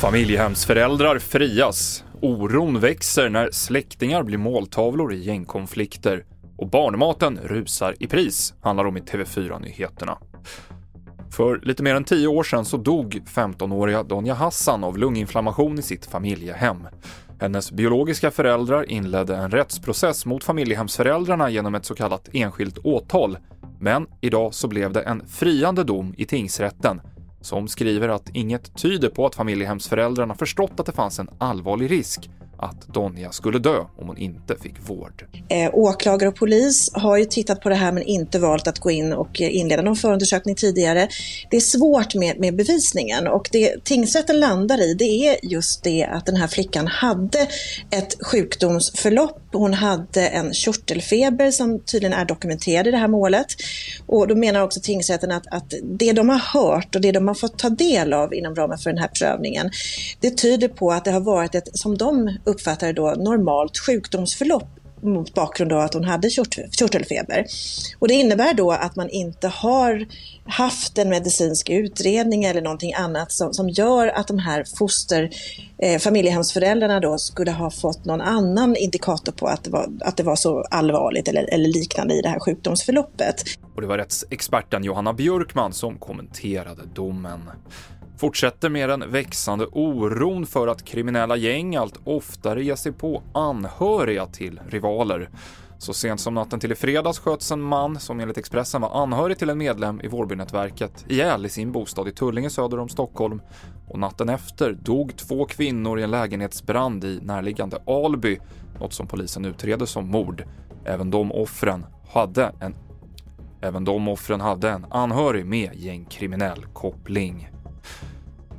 Familjehemsföräldrar frias. Oron växer när släktingar blir måltavlor i gängkonflikter. Och barnmaten rusar i pris, handlar om i TV4-nyheterna. För lite mer än tio år sedan så dog 15-åriga Donja Hassan av lunginflammation i sitt familjehem. Hennes biologiska föräldrar inledde en rättsprocess mot familjehemsföräldrarna genom ett så kallat enskilt åtal. Men idag så blev det en friande dom i tingsrätten som skriver att inget tyder på att familjehemsföräldrarna förstått att det fanns en allvarlig risk att Donja skulle dö om hon inte fick vård. Eh, åklagare och polis har ju tittat på det här men inte valt att gå in och eh, inleda någon förundersökning tidigare. Det är svårt med, med bevisningen och det tingsrätten landar i det är just det att den här flickan hade ett sjukdomsförlopp. Hon hade en körtelfeber som tydligen är dokumenterad i det här målet. Och då menar också tingsrätten att, att det de har hört och det de har fått ta del av inom ramen för den här prövningen, det tyder på att det har varit ett, som de uppfattade då normalt sjukdomsförlopp mot bakgrund av att hon hade körtelfeber. Och det innebär då att man inte har haft en medicinsk utredning eller någonting annat som, som gör att de här foster, eh, familjehemsföräldrarna då skulle ha fått någon annan indikator på att det var, att det var så allvarligt eller, eller liknande i det här sjukdomsförloppet. Och det var rättsexperten Johanna Björkman som kommenterade domen fortsätter med den växande oron för att kriminella gäng allt oftare ger sig på anhöriga till rivaler. Så sent som natten till i fredags sköts en man som enligt Expressen var anhörig till en medlem i Vårbynätverket ihjäl i sin bostad i Tullinge söder om Stockholm. Och natten efter dog två kvinnor i en lägenhetsbrand i närliggande Alby, något som polisen utreder som mord. Även de offren hade en Även de offren hade en anhörig med gängkriminell koppling.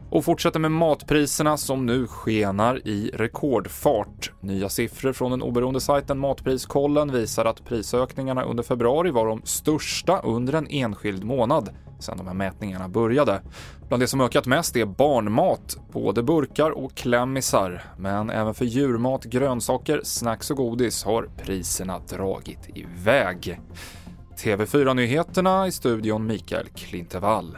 Och fortsätter med matpriserna som nu skenar i rekordfart. Nya siffror från den oberoende sajten Matpriskollen visar att prisökningarna under februari var de största under en enskild månad sedan de här mätningarna började. Bland det som ökat mest är barnmat, både burkar och klämmisar. Men även för djurmat, grönsaker, snacks och godis har priserna dragit iväg. TV4-nyheterna i studion Mikael Klintevall.